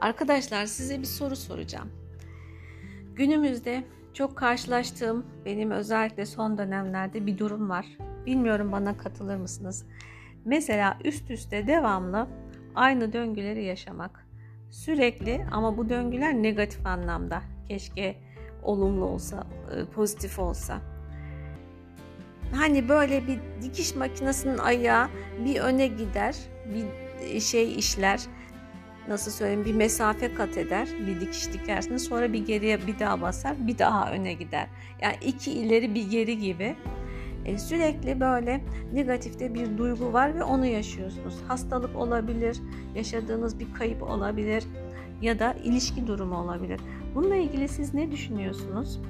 Arkadaşlar size bir soru soracağım. Günümüzde çok karşılaştığım benim özellikle son dönemlerde bir durum var. Bilmiyorum bana katılır mısınız? Mesela üst üste devamlı aynı döngüleri yaşamak. Sürekli ama bu döngüler negatif anlamda. Keşke olumlu olsa, e, pozitif olsa. Hani böyle bir dikiş makinesinin ayağı bir öne gider, bir şey işler nasıl söyleyeyim bir mesafe kat eder bir dikiş dikersiniz sonra bir geriye bir daha basar bir daha öne gider. Yani iki ileri bir geri gibi. E, sürekli böyle negatifte bir duygu var ve onu yaşıyorsunuz. Hastalık olabilir yaşadığınız bir kayıp olabilir ya da ilişki durumu olabilir. Bununla ilgili siz ne düşünüyorsunuz?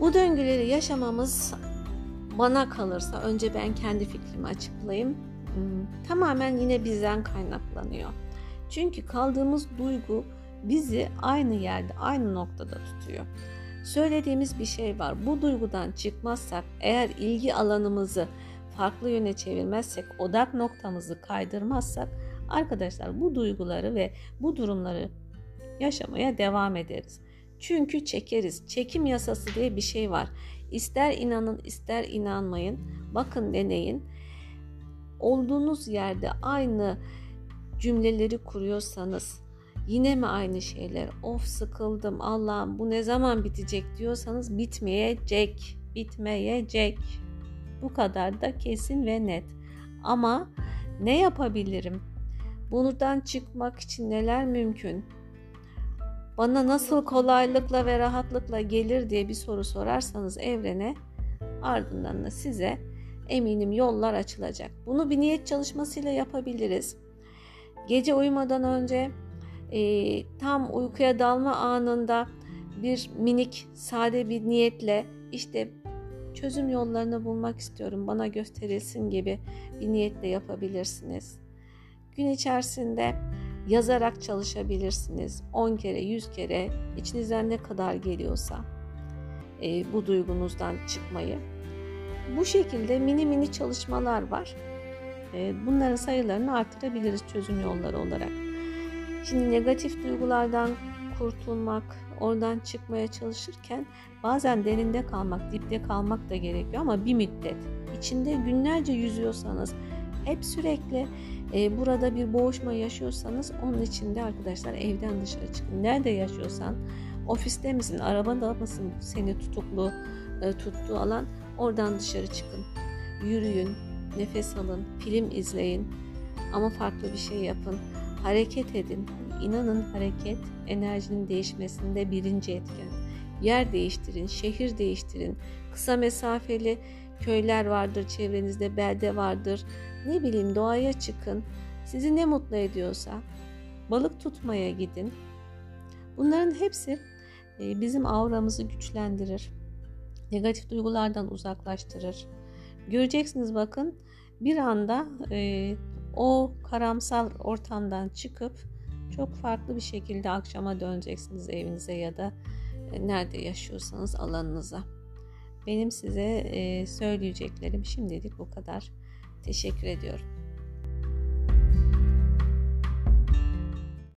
Bu döngüleri yaşamamız bana kalırsa önce ben kendi fikrimi açıklayayım. Hmm, tamamen yine bizden kaynaklanıyor. Çünkü kaldığımız duygu bizi aynı yerde, aynı noktada tutuyor. Söylediğimiz bir şey var. Bu duygudan çıkmazsak, eğer ilgi alanımızı farklı yöne çevirmezsek, odak noktamızı kaydırmazsak arkadaşlar bu duyguları ve bu durumları yaşamaya devam ederiz. Çünkü çekeriz. Çekim yasası diye bir şey var. İster inanın ister inanmayın. Bakın deneyin. Olduğunuz yerde aynı cümleleri kuruyorsanız yine mi aynı şeyler? Of sıkıldım Allah'ım bu ne zaman bitecek diyorsanız bitmeyecek. Bitmeyecek. Bu kadar da kesin ve net. Ama ne yapabilirim? Bundan çıkmak için neler mümkün? Bana nasıl kolaylıkla ve rahatlıkla gelir diye bir soru sorarsanız evrene ardından da size eminim yollar açılacak. Bunu bir niyet çalışmasıyla yapabiliriz. Gece uyumadan önce e, tam uykuya dalma anında bir minik sade bir niyetle işte çözüm yollarını bulmak istiyorum bana gösterilsin gibi bir niyetle yapabilirsiniz. Gün içerisinde yazarak çalışabilirsiniz. 10 kere, 100 kere içinizden ne kadar geliyorsa e, bu duygunuzdan çıkmayı. Bu şekilde mini mini çalışmalar var. E, bunların sayılarını artırabiliriz çözüm yolları olarak. Şimdi negatif duygulardan kurtulmak, oradan çıkmaya çalışırken bazen derinde kalmak, dipte kalmak da gerekiyor ama bir müddet. İçinde günlerce yüzüyorsanız hep sürekli e, burada bir boğuşma yaşıyorsanız onun için de arkadaşlar evden dışarı çıkın. Nerede yaşıyorsan ofiste misin, arabada mısın seni tutuklu e, tuttuğu alan oradan dışarı çıkın. Yürüyün, nefes alın, film izleyin ama farklı bir şey yapın. Hareket edin. İnanın hareket enerjinin değişmesinde birinci etken. Yer değiştirin, şehir değiştirin. Kısa mesafeli köyler vardır çevrenizde, belde vardır ne bileyim doğaya çıkın. Sizi ne mutlu ediyorsa balık tutmaya gidin. Bunların hepsi e, bizim auramızı güçlendirir. Negatif duygulardan uzaklaştırır. Göreceksiniz bakın bir anda e, o karamsal ortamdan çıkıp çok farklı bir şekilde akşama döneceksiniz evinize ya da e, nerede yaşıyorsanız alanınıza. Benim size söyleyeceklerim şimdilik bu kadar. Teşekkür ediyorum.